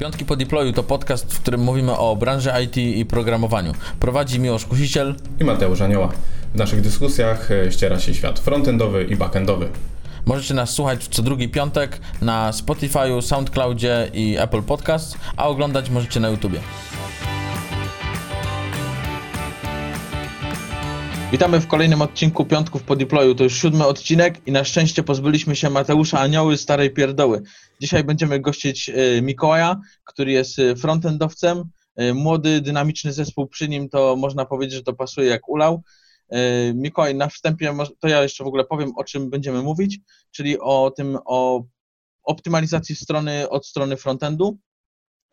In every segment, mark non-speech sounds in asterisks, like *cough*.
Piątki po deployu to podcast, w którym mówimy o branży IT i programowaniu. Prowadzi Miłosz Kusiciel i Mateusz Anioła. W naszych dyskusjach e, ściera się świat frontendowy i backendowy. Możecie nas słuchać co drugi piątek na Spotify, SoundCloudzie i Apple Podcast, a oglądać możecie na YouTubie. Witamy w kolejnym odcinku Piątków po deployu. To już siódmy odcinek i na szczęście pozbyliśmy się Mateusza Anioły, starej pierdoły. Dzisiaj będziemy gościć e, Mikołaja, który jest e, frontendowcem. E, młody, dynamiczny zespół przy nim, to można powiedzieć, że to pasuje jak ulał. Mikołaj, na wstępie to ja jeszcze w ogóle powiem, o czym będziemy mówić, czyli o tym, o optymalizacji strony od strony frontendu.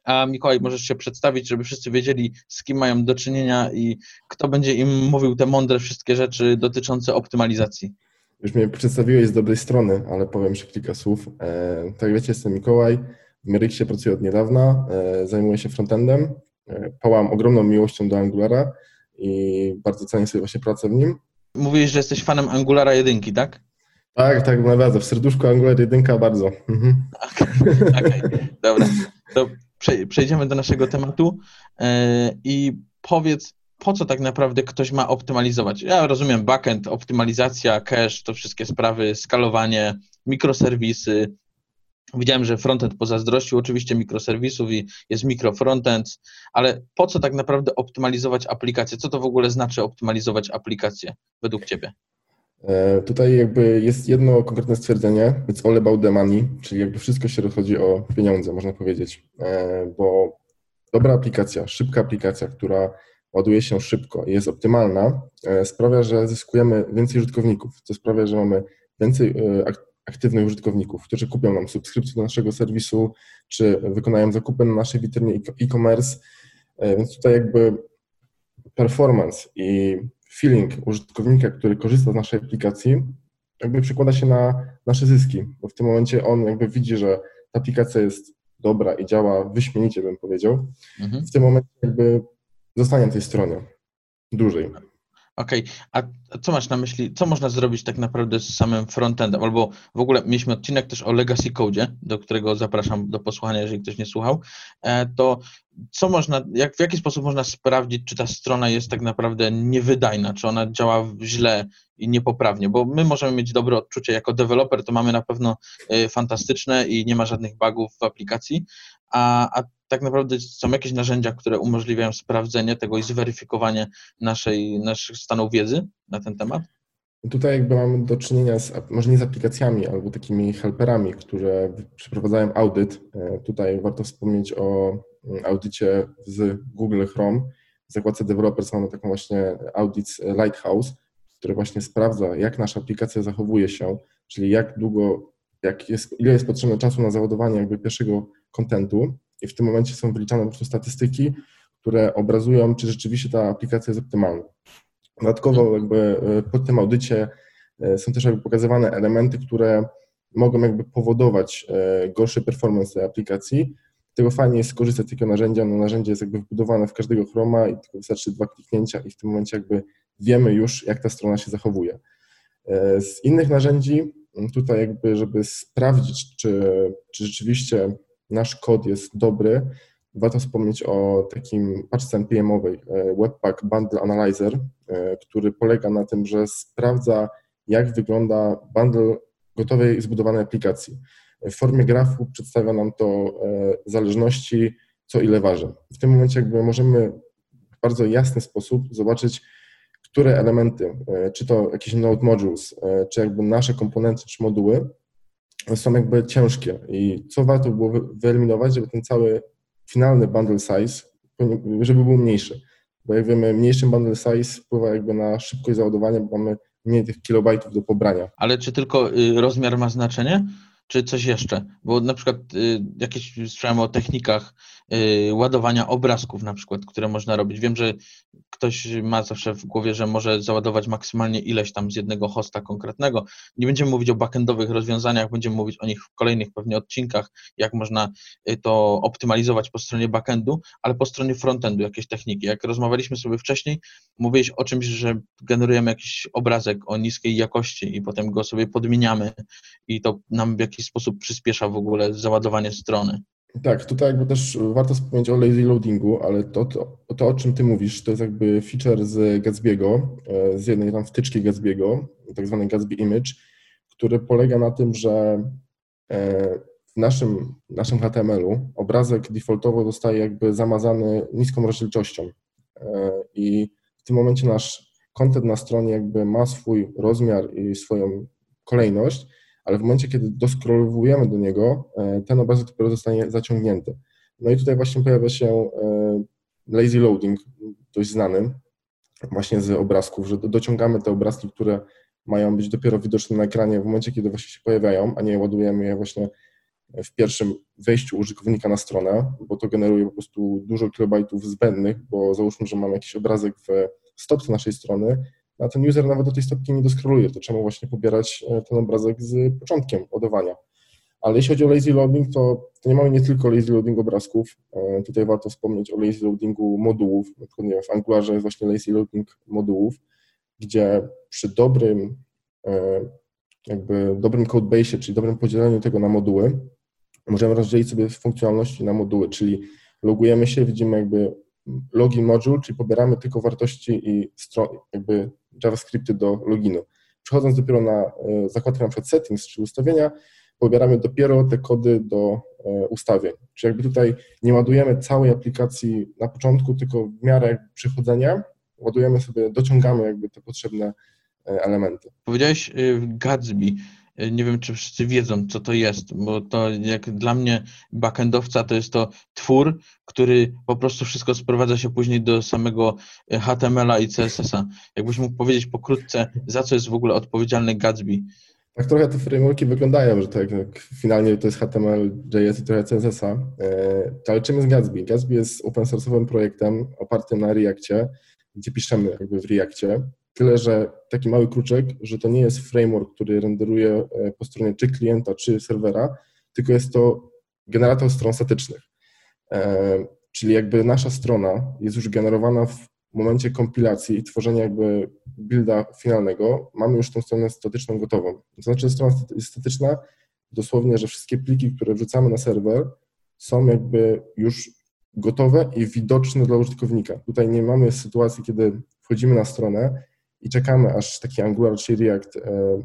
A Mikołaj, możesz się przedstawić, żeby wszyscy wiedzieli, z kim mają do czynienia i kto będzie im mówił te mądre wszystkie rzeczy dotyczące optymalizacji. Już mnie przedstawiłeś z dobrej strony, ale powiem jeszcze kilka słów. E, tak wiecie, jestem Mikołaj, w Meryksie pracuję od niedawna, e, zajmuję się frontendem, e, pałam ogromną miłością do Angulara i bardzo cenię sobie właśnie pracę w nim. Mówiłeś, że jesteś fanem Angulara 1, tak? Tak, tak, naprawdę. W serduszku Angular 1 bardzo. Mhm. *laughs* Okej, okay, dobra. To przejdziemy do naszego tematu i powiedz, po co tak naprawdę ktoś ma optymalizować? Ja rozumiem backend, optymalizacja, cache, to wszystkie sprawy, skalowanie, mikroserwisy. Widziałem, że frontend pozazdrościł oczywiście mikroserwisów i jest mikrofrontend, ale po co tak naprawdę optymalizować aplikację? Co to w ogóle znaczy optymalizować aplikację według Ciebie? E, tutaj jakby jest jedno konkretne stwierdzenie, it's all about the money, czyli jakby wszystko się rozchodzi o pieniądze, można powiedzieć, e, bo dobra aplikacja, szybka aplikacja, która ładuje się szybko i jest optymalna, e, sprawia, że zyskujemy więcej użytkowników, co sprawia, że mamy więcej aktywnych użytkowników, którzy kupią nam subskrypcję do naszego serwisu, czy wykonają zakupy na naszej witrynie e-commerce, więc tutaj jakby performance i feeling użytkownika, który korzysta z naszej aplikacji, jakby przekłada się na nasze zyski, bo w tym momencie on jakby widzi, że ta aplikacja jest dobra i działa wyśmienicie, bym powiedział. Mhm. W tym momencie jakby zostanie na tej stronie dłużej. Okej, okay. a co masz na myśli, co można zrobić tak naprawdę z samym frontendem? Albo w ogóle mieliśmy odcinek też o Legacy Code, do którego zapraszam do posłuchania, jeżeli ktoś nie słuchał. E, to co można, jak, w jaki sposób można sprawdzić, czy ta strona jest tak naprawdę niewydajna, czy ona działa źle i niepoprawnie? Bo my możemy mieć dobre odczucie jako deweloper, to mamy na pewno e, fantastyczne i nie ma żadnych bugów w aplikacji, a, a tak naprawdę są jakieś narzędzia, które umożliwiają sprawdzenie tego i zweryfikowanie naszej, naszych stanów wiedzy na ten temat? Tutaj jakby mamy do czynienia z, może nie z aplikacjami, albo takimi helperami, które przeprowadzają audyt. E, tutaj warto wspomnieć o audycie z Google Chrome. W zakładce Developers mamy taką właśnie audit Lighthouse, który właśnie sprawdza, jak nasza aplikacja zachowuje się, czyli jak długo, jak jest, ile jest potrzebne czasu na załadowanie jakby pierwszego kontentu i w tym momencie są wyliczane po prostu statystyki, które obrazują, czy rzeczywiście ta aplikacja jest optymalna. Dodatkowo jakby e, pod tym audycie e, są też jakby pokazywane elementy, które mogą jakby powodować e, gorszy performance tej aplikacji. Tego fajnie jest skorzystać z takiego narzędzia. No, narzędzie jest jakby wbudowane w każdego Chroma i tylko wystarczy dwa kliknięcia i w tym momencie jakby wiemy już, jak ta strona się zachowuje. Z innych narzędzi tutaj jakby, żeby sprawdzić, czy, czy rzeczywiście nasz kod jest dobry, warto wspomnieć o takim paczce NPM-owej e, Webpack Bundle Analyzer, e, który polega na tym, że sprawdza, jak wygląda bundle gotowej zbudowanej aplikacji. W formie grafu przedstawia nam to e, zależności, co ile waży. W tym momencie jakby możemy w bardzo jasny sposób zobaczyć, które elementy, czy to jakieś node modules, czy jakby nasze komponenty, czy moduły są jakby ciężkie i co warto było wyeliminować, żeby ten cały finalny bundle size, żeby był mniejszy. Bo jak wiemy, mniejszy bundle size wpływa jakby na szybkość załadowania, bo mamy mniej tych kilobajtów do pobrania. Ale czy tylko y, rozmiar ma znaczenie? Czy coś jeszcze? Bo na przykład y, jakieś słyszałem o technikach y, ładowania obrazków na przykład, które można robić. Wiem, że ktoś ma zawsze w głowie, że może załadować maksymalnie ileś tam z jednego hosta konkretnego. Nie będziemy mówić o backendowych rozwiązaniach, będziemy mówić o nich w kolejnych pewnie odcinkach, jak można y, to optymalizować po stronie backendu, ale po stronie frontendu jakieś techniki. Jak rozmawialiśmy sobie wcześniej, mówiłeś o czymś, że generujemy jakiś obrazek o niskiej jakości i potem go sobie podmieniamy i to nam w jakiś jakiś sposób przyspiesza w ogóle załadowanie strony. Tak, tutaj jakby też warto wspomnieć o lazy loadingu, ale to, to, to, o czym ty mówisz, to jest jakby feature z Gatsby'ego, e, z jednej tam wtyczki Gatsby'ego, tak zwany Gatsby Image, który polega na tym, że e, w naszym, naszym HTML-u obrazek defaultowo zostaje jakby zamazany niską rozdzielczością e, i w tym momencie nasz content na stronie jakby ma swój rozmiar i swoją kolejność, ale w momencie, kiedy doskrolowujemy do niego, e, ten obrazek dopiero zostanie zaciągnięty. No i tutaj właśnie pojawia się e, lazy loading, dość znany właśnie z obrazków, że dociągamy te obrazki, które mają być dopiero widoczne na ekranie w momencie, kiedy właśnie się pojawiają, a nie ładujemy je właśnie w pierwszym wejściu użytkownika na stronę, bo to generuje po prostu dużo kilobajtów zbędnych, bo załóżmy, że mamy jakiś obrazek w stopce naszej strony, a ten user nawet do tej stopki nie doskroluje, to trzeba właśnie pobierać e, ten obrazek z początkiem ładowania. Ale jeśli chodzi o lazy loading, to, to nie mamy nie tylko lazy loading obrazków. E, tutaj warto wspomnieć o lazy loadingu modułów. Na przykład w Angularze jest właśnie lazy loading modułów, gdzie przy dobrym e, jakby dobrym codebase, czyli dobrym podzieleniu tego na moduły, możemy rozdzielić sobie funkcjonalności na moduły, czyli logujemy się, widzimy jakby login module, czyli pobieramy tylko wartości i jakby JavaScripty do loginu. Przechodząc dopiero na e, zakładkę na przykład settings, czy ustawienia, pobieramy dopiero te kody do e, ustawień. Czyli jakby tutaj nie ładujemy całej aplikacji na początku, tylko w miarę przychodzenia ładujemy sobie, dociągamy jakby te potrzebne e, elementy. Powiedziałeś Gatsby. Nie wiem, czy wszyscy wiedzą, co to jest, bo to jak dla mnie backendowca to jest to twór, który po prostu wszystko sprowadza się później do samego HTML-a i CSS-a. Jakbyś mógł powiedzieć pokrótce, za co jest w ogóle odpowiedzialny Gatsby? Tak trochę te frameworki wyglądają, że tak jak finalnie to jest HTML, JS i trochę CSS-a. E, ale czym jest Gatsby? Gatsby jest open source'owym projektem opartym na Reactie, gdzie piszemy jakby w Reactie. Tyle, że taki mały kruczek, że to nie jest framework, który renderuje e, po stronie czy klienta, czy serwera, tylko jest to generator stron statycznych. E, czyli jakby nasza strona jest już generowana w momencie kompilacji i tworzenia jakby builda finalnego, mamy już tą stronę statyczną gotową. To znaczy strona jest statyczna dosłownie, że wszystkie pliki, które wrzucamy na serwer są jakby już gotowe i widoczne dla użytkownika. Tutaj nie mamy sytuacji, kiedy wchodzimy na stronę i czekamy, aż taki Angular czy React e,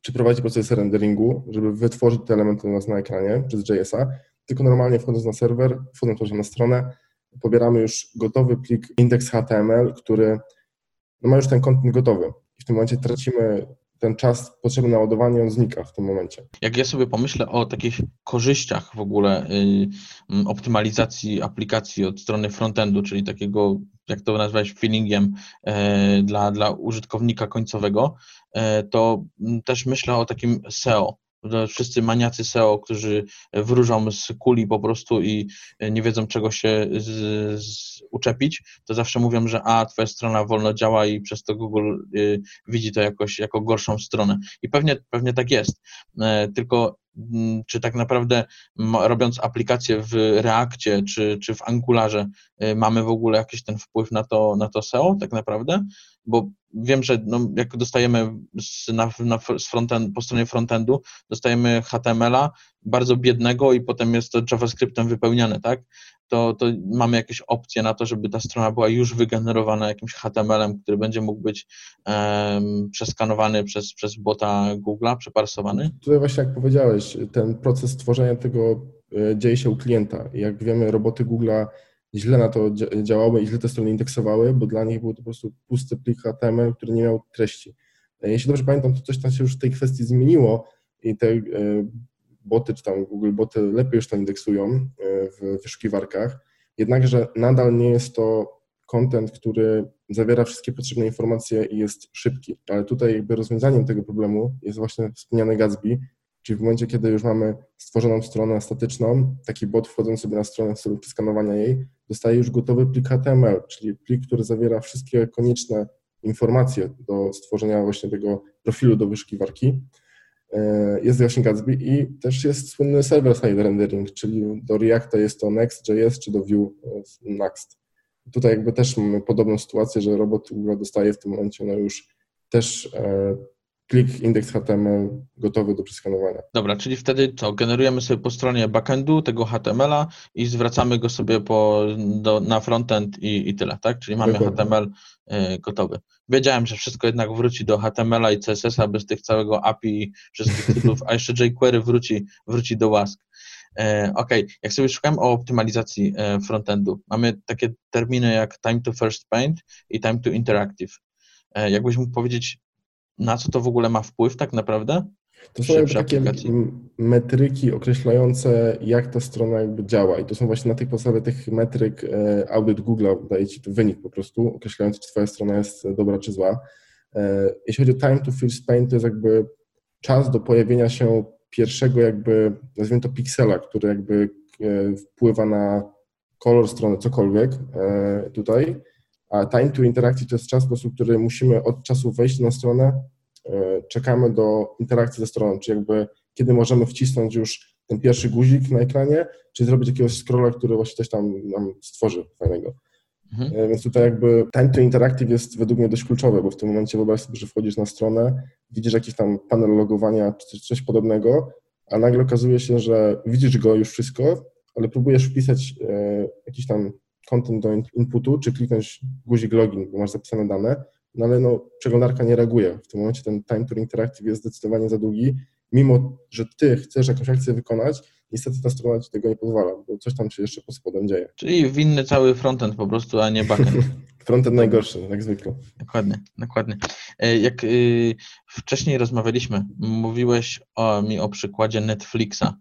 przeprowadzi proces renderingu, żeby wytworzyć te elementy u nas na ekranie przez JS-a, tylko normalnie wchodząc na serwer, wchodząc na stronę, pobieramy już gotowy plik index.html, który no ma już ten kontent gotowy. I w tym momencie tracimy ten czas potrzebny na ładowanie, on znika w tym momencie. Jak ja sobie pomyślę o takich korzyściach w ogóle y, optymalizacji aplikacji od strony frontendu, czyli takiego, jak to nazwałeś, feelingiem y, dla, dla użytkownika końcowego, y, to też myślę o takim SEO, wszyscy maniacy SEO, którzy wróżą z kuli po prostu i nie wiedzą czego się z, z uczepić, to zawsze mówią, że a, twoja strona wolno działa i przez to Google y, widzi to jakoś jako gorszą stronę. I pewnie, pewnie tak jest. E, tylko czy tak naprawdę robiąc aplikację w Reakcie czy, czy w Angularze y, mamy w ogóle jakiś ten wpływ na to, na to SEO tak naprawdę? Bo wiem, że no, jak dostajemy z, na, na, z frontend, po stronie frontendu, dostajemy HTML-a bardzo biednego i potem jest to JavaScriptem wypełniane, tak? To, to mamy jakieś opcje na to, żeby ta strona była już wygenerowana jakimś HTML-em, który będzie mógł być um, przeskanowany przez, przez bota Google'a, przeparsowany? Tutaj właśnie jak powiedziałeś, ten proces tworzenia tego e, dzieje się u klienta. Jak wiemy, roboty Google'a źle na to działały i źle te strony indeksowały, bo dla nich był to po prostu pusty plik HTML, który nie miał treści. E, jeśli dobrze pamiętam, to coś tam się już w tej kwestii zmieniło i te e, boty, czy tam Google boty lepiej już to indeksują e, w wyszukiwarkach, jednakże nadal nie jest to content, który zawiera wszystkie potrzebne informacje i jest szybki. Ale tutaj jakby rozwiązaniem tego problemu jest właśnie wspomniany Gatsby, Czyli w momencie, kiedy już mamy stworzoną stronę statyczną, taki bot wchodząc sobie na stronę w celu przeskanowania jej, dostaje już gotowy plik HTML, czyli plik, który zawiera wszystkie konieczne informacje do stworzenia właśnie tego profilu do wyszukiwarki. E, jest właśnie Gatsby i też jest słynny server-side rendering, czyli do Reacta jest to Next.js czy do Vue e, Next. Tutaj jakby też mamy podobną sytuację, że robot dostaje w tym momencie no już też e, klik, indeks HTML gotowy do przeskanowania. Dobra, czyli wtedy co? Generujemy sobie po stronie backendu tego HTML-a i zwracamy go sobie po, do, na frontend i, i tyle, tak? Czyli mamy Dokładnie. HTML y, gotowy. Wiedziałem, że wszystko jednak wróci do HTML-a i CSS-a bez tych całego API i wszystkich tytułów, a jeszcze jQuery wróci, wróci do łask. E, OK, jak sobie szukałem o optymalizacji e, frontendu, mamy takie terminy jak time to first paint i time to interactive. E, jakbyś mógł powiedzieć, na co to w ogóle ma wpływ tak naprawdę? To są jakby takie aplikacji. metryki określające, jak ta strona jakby działa. I to są właśnie na tej podstawie tych metryk e, audyt Google daje Ci wynik po prostu, określający, czy Twoja strona jest dobra, czy zła. E, Jeśli chodzi o time to first paint, to jest jakby czas do pojawienia się pierwszego jakby, nazwijmy to piksela, który jakby e, wpływa na kolor strony, cokolwiek tutaj. A time to interactive to jest czas, po prostu, który musimy od czasu wejścia na stronę e, czekamy do interakcji ze stroną, czy jakby kiedy możemy wcisnąć już ten pierwszy guzik na ekranie, czy zrobić jakiegoś scrolla, który właśnie coś tam nam stworzy fajnego. Mhm. E, Więc tutaj jakby time to interactive jest według mnie dość kluczowe, bo w tym momencie wyobraź sobie, że wchodzisz na stronę, widzisz jakiś tam panel logowania czy coś, coś podobnego, a nagle okazuje się, że widzisz go już wszystko, ale próbujesz wpisać e, jakiś tam content do in- inputu, czy kliknąć guzik login, bo masz zapisane dane, no ale no, przeglądarka nie reaguje. W tym momencie ten time to interactive jest zdecydowanie za długi, mimo że ty chcesz jakąś akcję wykonać, niestety ta strona ci tego nie pozwala, bo coś tam się jeszcze pod spodem dzieje. Czyli winny cały frontend po prostu, a nie backend. *laughs* Frontend najgorszy, jak zwykle. Dokładnie, dokładnie. E, Jak y, wcześniej rozmawialiśmy, mówiłeś o, mi o przykładzie Netflixa,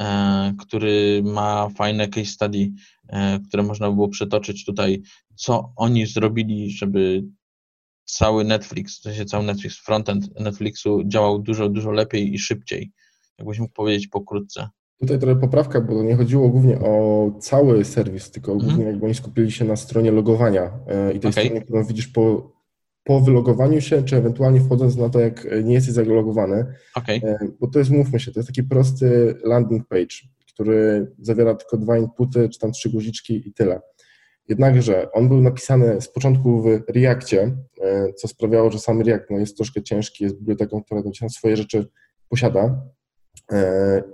e, który ma fajne case study, e, które można było przytoczyć tutaj, co oni zrobili, żeby cały Netflix, w sensie cały Netflix, frontend Netflixu działał dużo, dużo lepiej i szybciej. Jakbyś mógł powiedzieć pokrótce. Tutaj trochę poprawka, bo nie chodziło głównie o cały serwis, tylko Mhm. głównie jakby oni skupili się na stronie logowania e, i tej Okej. stronie, którą widzisz po, po wylogowaniu się, czy ewentualnie wchodząc na to, jak nie jesteś zalogowany, Okej, E, bo to jest, mówmy się, to jest taki prosty landing page, który zawiera tylko dwa inputy, czy tam trzy guziczki i tyle. Jednakże on był napisany z początku w Reactie, e, co sprawiało, że sam React no, jest troszkę ciężki, jest biblioteką, która tam swoje rzeczy posiada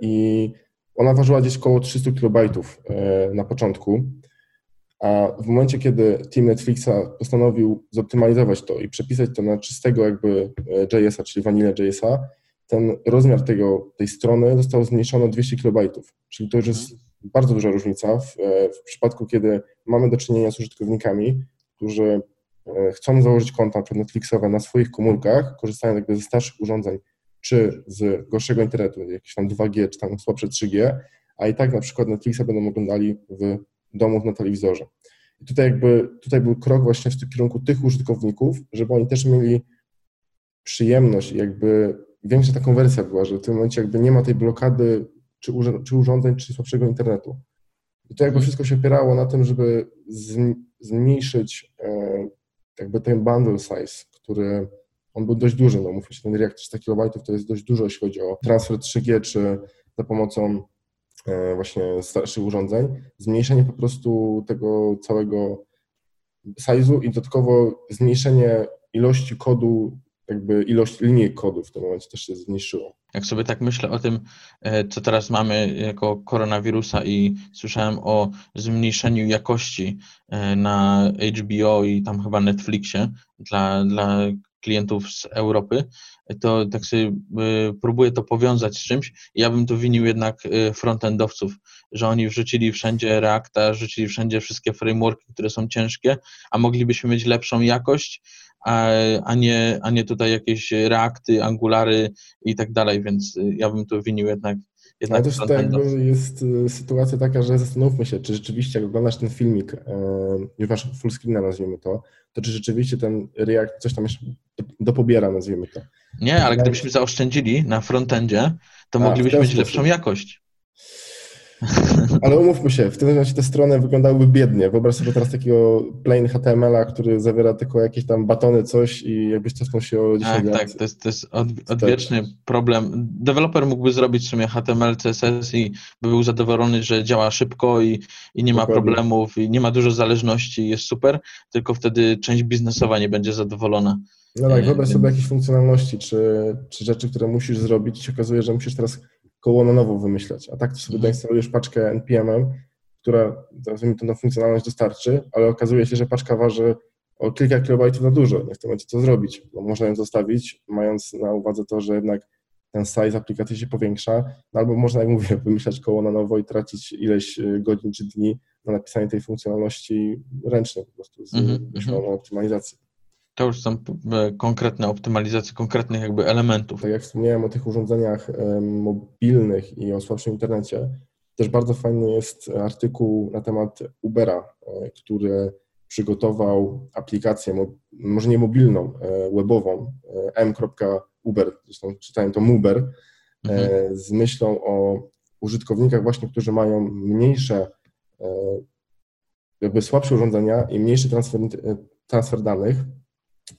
i ona ważyła gdzieś około 300 kilobajtów e, na początku, a w momencie, kiedy team Netflixa postanowił zoptymalizować to i przepisać to na czystego jakby e, JS-a, czyli Vanilla JS-a, ten rozmiar tego, tej strony został zmniejszony o 200 kilobajtów, czyli to już jest bardzo duża różnica w, e, w przypadku, kiedy mamy do czynienia z użytkownikami, którzy chcą założyć konta Netflixowe na swoich komórkach, korzystając jakby ze starszych urządzeń, czy z gorszego internetu, jakieś tam 2G, czy tam słabsze 3G, a i tak na przykład Netflixa będą oglądali w domu na telewizorze. I tutaj jakby, tutaj był krok właśnie w kierunku tych użytkowników, żeby oni też mieli przyjemność jakby większa ta konwersja była, że w tym momencie jakby nie ma tej blokady czy, czy urządzeń, czy słabszego internetu. I to jakby wszystko się opierało na tym, żeby zm- zmniejszyć e, jakby ten bundle size, który on był dość duży, no mówmy się, ten React 300 kB to jest dość dużo, jeśli chodzi o transfer 3G, czy za pomocą e, właśnie starszych urządzeń, zmniejszenie po prostu tego całego size'u i dodatkowo zmniejszenie ilości kodu, jakby ilość linii kodu w tym momencie też się zmniejszyło. Jak sobie tak myślę o tym, e, co teraz mamy jako koronawirusa i słyszałem o zmniejszeniu jakości e, na HBO i tam chyba Netflixie dla, dla klientów z Europy, to tak sobie e, próbuję to powiązać z czymś. Ja bym tu winił jednak e, frontendowców, że oni wrzucili wszędzie Reacta, wrzucili wszędzie wszystkie frameworki, które są ciężkie, a moglibyśmy mieć lepszą jakość, a, a, nie, a nie tutaj jakieś Reakty, Angulary i tak dalej, więc y, ja bym tu winił jednak, Ale jednak też tutaj jakby jest y, sytuacja taka, że zastanówmy się, czy rzeczywiście jak oglądasz ten filmik, e, już masz full screena nazwijmy to, to czy rzeczywiście ten React coś tam jeszcze do- dopobiera nazwijmy to. Nie, ale gdybyśmy zaoszczędzili na frontendzie, to A, w moglibyśmy mieć lepszą jakość. *laughs* Ale umówmy się, w tym momencie te strony wyglądałyby biednie. Wyobraź sobie teraz takiego plain HTML-a, który zawiera tylko jakieś tam batony, coś i jakbyś cofnął się o 10 Tak, lat. tak, to jest, to jest od, odwieczny problem. Deweloper mógłby zrobić w sumie HTML, CSS i by był zadowolony, że działa szybko i, i nie ma Dokładnie. problemów i nie ma dużo zależności, jest super, tylko wtedy część biznesowa nie będzie zadowolona. No tak, wyobraź sobie jakieś funkcjonalności, czy, czy rzeczy, które musisz zrobić i się okazuje, że musisz teraz koło na nowo wymyślać, a tak to sobie mhm. doinstalujesz paczkę NPM-em, która, to, na funkcjonalność dostarczy, ale okazuje się, że paczka waży o kilka kilobajtów za dużo. Nie w tym momencie co zrobić, bo można ją zostawić, mając na uwadze to, że jednak ten size aplikacji się powiększa, no albo można, jak mówię, wymyślać koło na nowo i tracić ileś y, godzin czy dni na napisanie tej funkcjonalności ręcznie po prostu z mm -hmm. optymalizacji. To już są e, konkretne optymalizacje konkretnych jakby elementów. Tak jak wspomniałem o tych urządzeniach mobilnych i o słabszym internecie, też bardzo fajny jest artykuł na temat Ubera, e, który przygotował aplikację, może nie mobilną, e, webową, m.uber, zresztą czytałem to Muber, mhm. z myślą o użytkownikach właśnie, którzy mają mniejsze, jakby słabsze urządzenia i mniejszy transfer, transfer danych,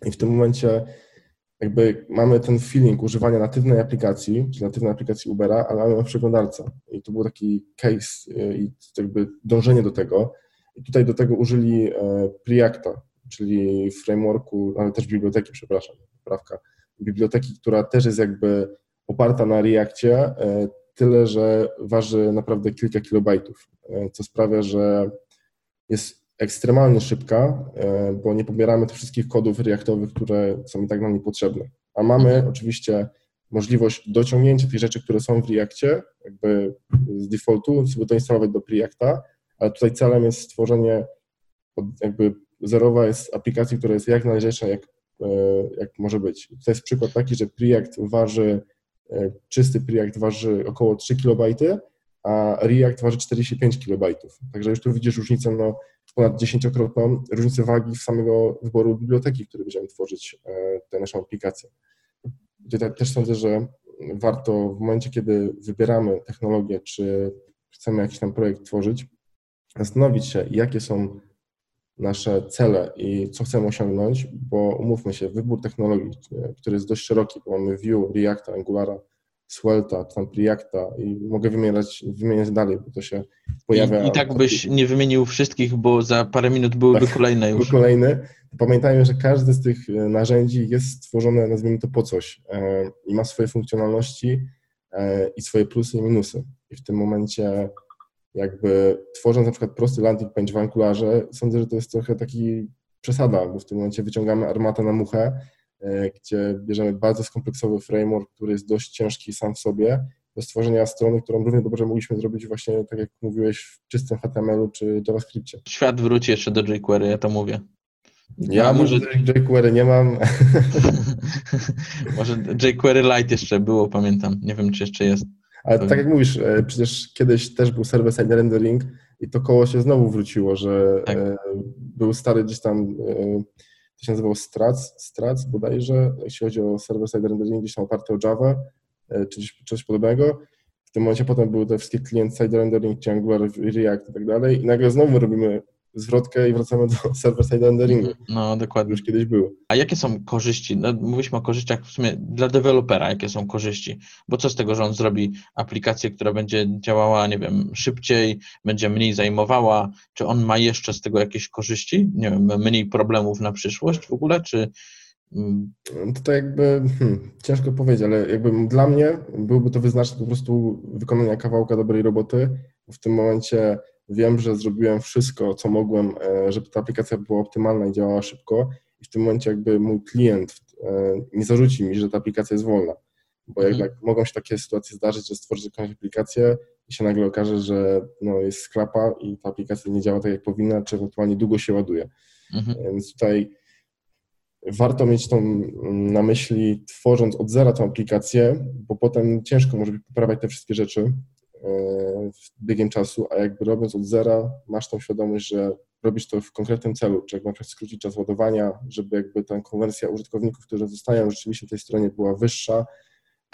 i w tym momencie jakby mamy ten feeling używania natywnej aplikacji, czy natywnej aplikacji Ubera, ale mamy w przeglądarce. I to był taki case y, i jakby dążenie do tego. I tutaj do tego użyli e, Preacta, czyli frameworku, ale też biblioteki, przepraszam, poprawka, biblioteki, która też jest jakby oparta na Reakcie, e, tyle że waży naprawdę kilka kilobajtów, e, co sprawia, że jest ekstremalnie szybka, e, bo nie pobieramy tych wszystkich kodów reaktowych, które są i tak nam niepotrzebne. A mamy mhm. oczywiście możliwość dociągnięcia tych rzeczy, które są w Reakcie, jakby z defaultu, sobie to instalować do Preacta, ale tutaj celem jest stworzenie jakby zerowa jest aplikacji, która jest jak najlżejsza, jak, e, jak może być. To jest przykład taki, że Preact waży, e, czysty Preact waży około 3 KB, a React waży 45 KB. Także już tu widzisz różnicę no, ponad dziesięciokrotną różnicę wagi w samego wyboru biblioteki, który będziemy tworzyć e, tę naszą aplikację. Tutaj też sądzę, że warto w momencie, kiedy wybieramy technologię, czy chcemy jakiś tam projekt tworzyć, zastanowić się, jakie są nasze cele i co chcemy osiągnąć, bo umówmy się, wybór technologii, e, który jest dość szeroki, bo mamy Vue, Reacta, Angulara, Swelta, tam Preacta i mogę wymieniać, wymieniać dalej, bo to się pojawia. I, i tak byś nie wymienił wszystkich, bo za parę minut byłyby tak, kolejne już. Kolejne. Pamiętajmy, że każdy z tych e, narzędzi jest stworzone, nazwijmy to po coś e, i ma swoje funkcjonalności e, i swoje plusy i minusy. I w tym momencie jakby tworząc na przykład prosty landing page w Angularze, sądzę, że to jest trochę taki przesada, bo w tym momencie wyciągamy armatę na muchę gdzie bierzemy bardzo skompleksowy framework, który jest dość ciężki sam w sobie, do stworzenia strony, którą równie dobrze mogliśmy zrobić właśnie, tak jak mówiłeś, w czystym HTML-u czy JavaScriptie. Świat wróci jeszcze do jQuery, ja to mówię. Ja może *laughs* jQuery nie mam. *laughs* może jQuery Lite jeszcze było, pamiętam. Nie wiem, czy jeszcze jest. Ale tak jak mówisz, e, przecież kiedyś też był server-side rendering i to koło się znowu wróciło, że tak. E, był stary gdzieś tam to się nazywało Strac, Strac bodajże, jeśli chodzi o server-side rendering, gdzieś tam oparte o Java, e, czy coś, coś podobnego. W tym momencie potem były te wszystkie client-side rendering, czy Angular, React i tak dalej i nagle znowu robimy zwrotkę i wracamy do *laughs* server-side renderingu. No, dokładnie. Już kiedyś było. A jakie są korzyści? No, mówiliśmy o korzyściach w sumie dla dewelopera, jakie są korzyści? Bo co z tego, że on zrobi aplikację, która będzie działała, nie wiem, szybciej, będzie mniej zajmowała? Czy on ma jeszcze z tego jakieś korzyści? Nie wiem, mniej problemów na przyszłość w ogóle, czy... Mm? To tak jakby, hmm, ciężko powiedzieć, ale jakby dla mnie byłby to wyznacznik po prostu wykonania kawałka dobrej roboty. W tym momencie Wiem, że zrobiłem wszystko, co mogłem, e, żeby ta aplikacja była optymalna i działała szybko i w tym momencie jakby mój klient e, nie zarzuci mi, że ta aplikacja jest wolna, bo mhm. jednak mogą się takie sytuacje zdarzyć, że stworzysz jakąś aplikację i się nagle okaże, że no, jest sklapa i ta aplikacja nie działa tak, jak powinna, czy ewentualnie długo się ładuje. Mhm. Więc tutaj warto mieć tą mm, na myśli, tworząc od zera tę aplikację, bo potem ciężko może poprawiać te wszystkie rzeczy, biegiem czasu, a jakby robiąc od zera, masz tą świadomość, że robisz to w konkretnym celu, czy jak na przykład skrócić czas ładowania, żeby jakby ta konwersja użytkowników, którzy zostają rzeczywiście na tej stronie była wyższa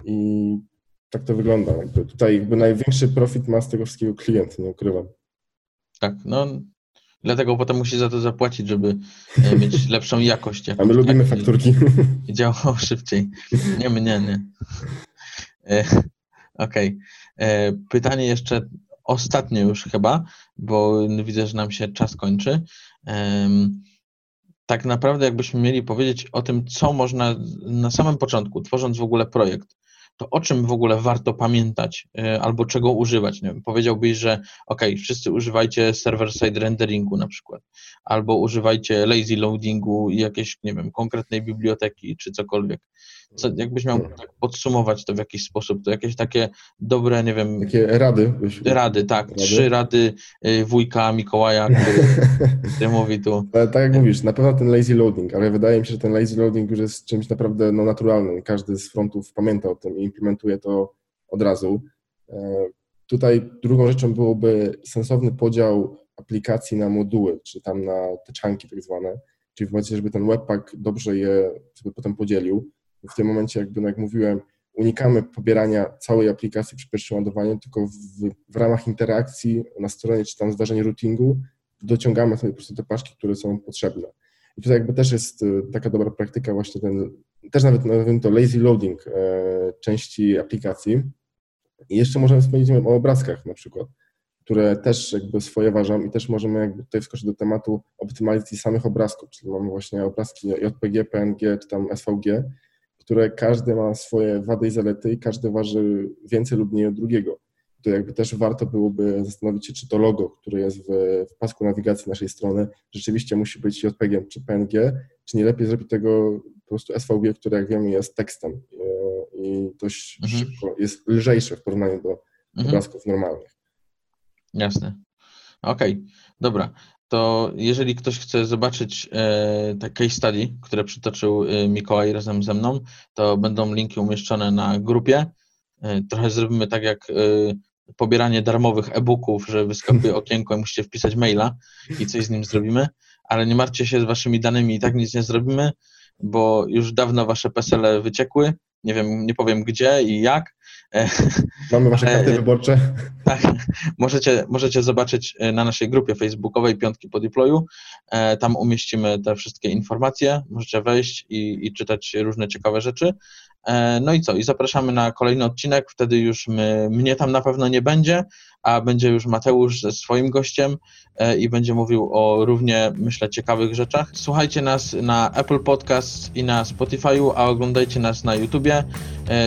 i tak to wygląda. Jakby tutaj jakby największy profit ma z tego wszystkiego klient, nie ukrywam. Tak, no dlatego potem musi za to zapłacić, żeby e, mieć *laughs* lepszą jakość. Jakoś, a my lubimy tak, fakturki. I *laughs* działało szybciej. Nie, mnie nie. E, okej. Okay. E, pytanie jeszcze ostatnie już chyba, bo widzę, że nam się czas kończy. tak naprawdę jakbyśmy mieli powiedzieć o tym, co można na samym początku, tworząc w ogóle projekt, to o czym w ogóle warto pamiętać y, albo czego używać? Nie wiem, powiedziałbyś, że ok, wszyscy używajcie server-side renderingu na przykład, albo używajcie lazy loadingu i jakiejś, nie wiem, konkretnej biblioteki czy cokolwiek. Co, jakbyś miał tak podsumować to w jakiś sposób, to jakieś takie dobre, nie wiem, Takie rady. byś- rady, tak, Rady? trzy rady y, wujka Mikołaja, który, *laughs* który mówi tu. Ale tak jak mówisz, na pewno ten lazy loading, ale wydaje mi się, że ten lazy loading już jest czymś naprawdę no, naturalnym. Każdy z frontów pamięta o tym i implementuje to od razu. E, Tutaj drugą rzeczą byłoby sensowny podział aplikacji na moduły, czy tam na te czanki tak zwane, czyli w momencie, żeby ten webpack dobrze je sobie potem podzielił. W tym momencie, jakby no jak mówiłem, unikamy pobierania całej aplikacji przy pierwszym ładowaniu, tylko w, w ramach interakcji na stronie czy tam zdarzeń routingu dociągamy sobie po prostu te paczki, które są potrzebne. I tutaj jakby też jest y, taka dobra praktyka właśnie ten, też nawet nazwijmy to lazy loading e, części aplikacji. I jeszcze możemy wspomnieć o obrazkach na przykład, które też jakby swoje ważą i też możemy jakby tutaj wskoczyć do tematu optymalizacji samych obrazków, czyli mamy właśnie obrazki JPG, PNG czy tam SVG, które każdy ma swoje wady i zalety i każdy waży więcej lub mniej od drugiego to jakby też warto byłoby zastanowić się, czy to logo, które jest w, w pasku nawigacji naszej strony, rzeczywiście musi być JPG czy PNG, czy nie lepiej zrobić tego po prostu SVG, które jak wiemy jest tekstem e, i dość Mhm. szybko, jest lżejsze w porównaniu do Mhm. obrazków normalnych. Jasne. Okej, dobra. To jeżeli ktoś chce zobaczyć e, te case study, które przytoczył e, Mikołaj razem ze mną, to będą linki umieszczone na grupie. E, trochę zrobimy tak jak e, pobieranie darmowych e-booków, że wyskakuje *laughs* okienko i musicie wpisać maila i coś z nim zrobimy, ale nie martwcie się z waszymi danymi, i tak nic nie zrobimy, bo już dawno wasze PESEL wyciekły. Nie wiem, nie powiem gdzie i jak. E, Mamy wasze Ale- karty wyborcze. Tak, możecie, możecie zobaczyć e, na naszej grupie facebookowej Piątki po deployu. E, Tam umieścimy te wszystkie informacje. Możecie wejść i, i czytać różne ciekawe rzeczy. E, No i co? I zapraszamy na kolejny odcinek. Wtedy już my, mnie tam na pewno nie będzie, a będzie już Mateusz ze swoim gościem i będzie mówił o równie, myślę, ciekawych rzeczach. Słuchajcie nas na Apple Podcast i na Spotify'u, a oglądajcie nas na YouTubie.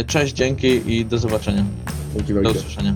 Cześć, dzięki i do zobaczenia. Dzięki Do usłyszenia.